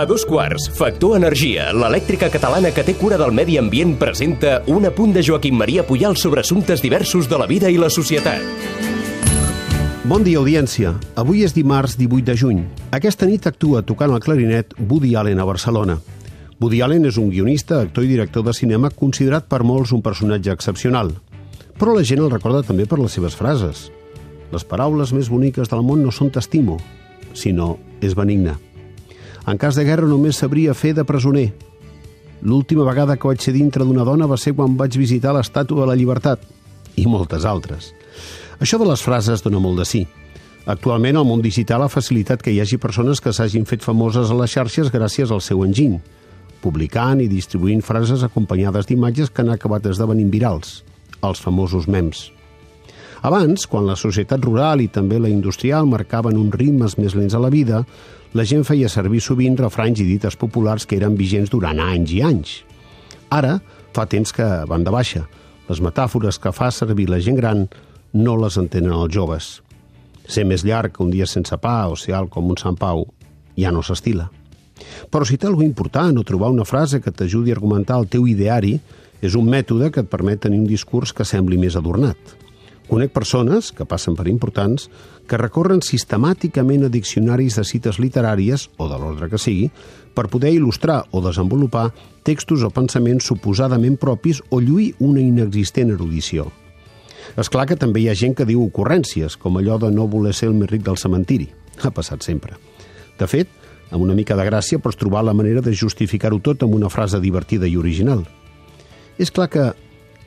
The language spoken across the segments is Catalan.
A dos quarts, Factor Energia, l'elèctrica catalana que té cura del medi ambient, presenta un apunt de Joaquim Maria Puyal sobre assumptes diversos de la vida i la societat. Bon dia, audiència. Avui és dimarts 18 de juny. Aquesta nit actua tocant el clarinet Woody Allen a Barcelona. Woody Allen és un guionista, actor i director de cinema considerat per molts un personatge excepcional. Però la gent el recorda també per les seves frases. Les paraules més boniques del món no són t'estimo, sinó és benigne. En cas de guerra només sabria fer de presoner. L'última vegada que vaig ser dintre d'una dona va ser quan vaig visitar l'estàtua de la llibertat. I moltes altres. Això de les frases dona molt de sí. Actualment, el món digital ha facilitat que hi hagi persones que s'hagin fet famoses a les xarxes gràcies al seu enginy, publicant i distribuint frases acompanyades d'imatges que han acabat esdevenint virals, els famosos mems. Abans, quan la societat rural i també la industrial marcaven uns ritmes més lents a la vida, la gent feia servir sovint refranys i dites populars que eren vigents durant anys i anys. Ara, fa temps que van de baixa. Les metàfores que fa servir la gent gran no les entenen els joves. Ser més llarg que un dia sense pa o ser alt com un Sant Pau ja no s'estila. Però si té alguna important o trobar una frase que t'ajudi a argumentar el teu ideari, és un mètode que et permet tenir un discurs que sembli més adornat. Conec persones, que passen per importants, que recorren sistemàticament a diccionaris de cites literàries, o de l'ordre que sigui, per poder il·lustrar o desenvolupar textos o pensaments suposadament propis o lluir una inexistent erudició. És clar que també hi ha gent que diu ocurrències, com allò de no voler ser el més ric del cementiri. Ha passat sempre. De fet, amb una mica de gràcia pots trobar la manera de justificar-ho tot amb una frase divertida i original. És clar que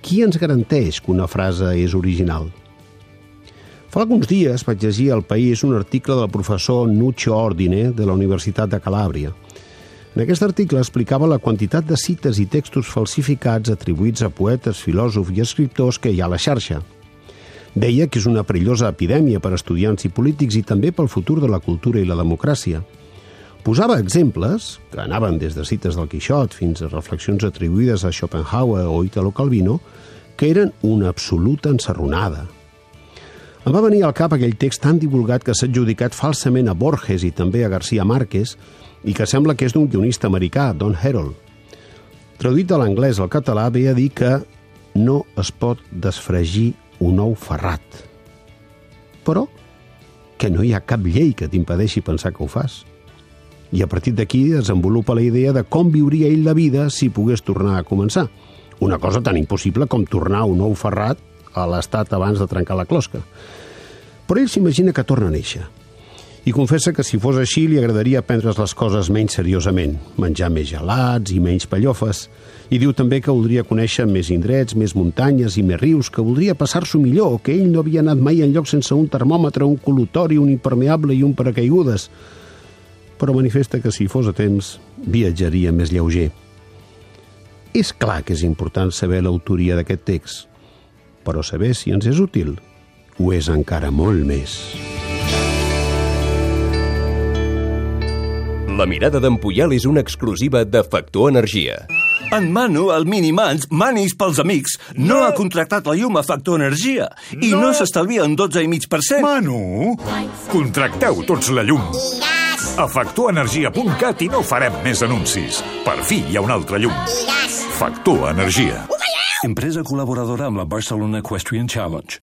qui ens garanteix que una frase és original? Fa alguns dies vaig llegir al País un article del professor Nuccio Ordine de la Universitat de Calàbria. En aquest article explicava la quantitat de cites i textos falsificats atribuïts a poetes, filòsofs i escriptors que hi ha a la xarxa. Deia que és una perillosa epidèmia per a estudiants i polítics i també pel futur de la cultura i la democràcia. Posava exemples, que anaven des de cites del Quixot fins a reflexions atribuïdes a Schopenhauer o Italo Calvino, que eren una absoluta ensarronada. Em va venir al cap aquell text tan divulgat que s'ha adjudicat falsament a Borges i també a García Márquez i que sembla que és d'un guionista americà, Don Herold. Traduït de l'anglès al català ve a dir que no es pot desfregir un ou ferrat. Però que no hi ha cap llei que t'impedeixi pensar que ho fas. I a partir d'aquí desenvolupa la idea de com viuria ell la vida si pogués tornar a començar. Una cosa tan impossible com tornar un ou ferrat a l'estat abans de trencar la closca. Però ell s'imagina que torna a néixer. I confessa que si fos així li agradaria prendre's les coses menys seriosament, menjar més gelats i menys pallofes. I diu també que voldria conèixer més indrets, més muntanyes i més rius, que voldria passar-s'ho millor, que ell no havia anat mai enlloc sense un termòmetre, un col·lutori, un impermeable i un paracaigudes però manifesta que si fos a temps viatjaria més lleuger. És clar que és important saber l'autoria d'aquest text, però saber si ens és útil ho és encara molt més. La mirada d'en Puyal és una exclusiva de Factor Energia. En Manu, el Minimans, Manis pels amics, no, no ha contractat la llum a Factor Energia i no, no s'estalvia en 12,5%. Manu, contracteu tots la llum. A factorenergia.cat i no farem més anuncis. Per fi hi ha un altre llum. Factor Energia. Empresa col·laboradora amb la Barcelona Equestrian Challenge.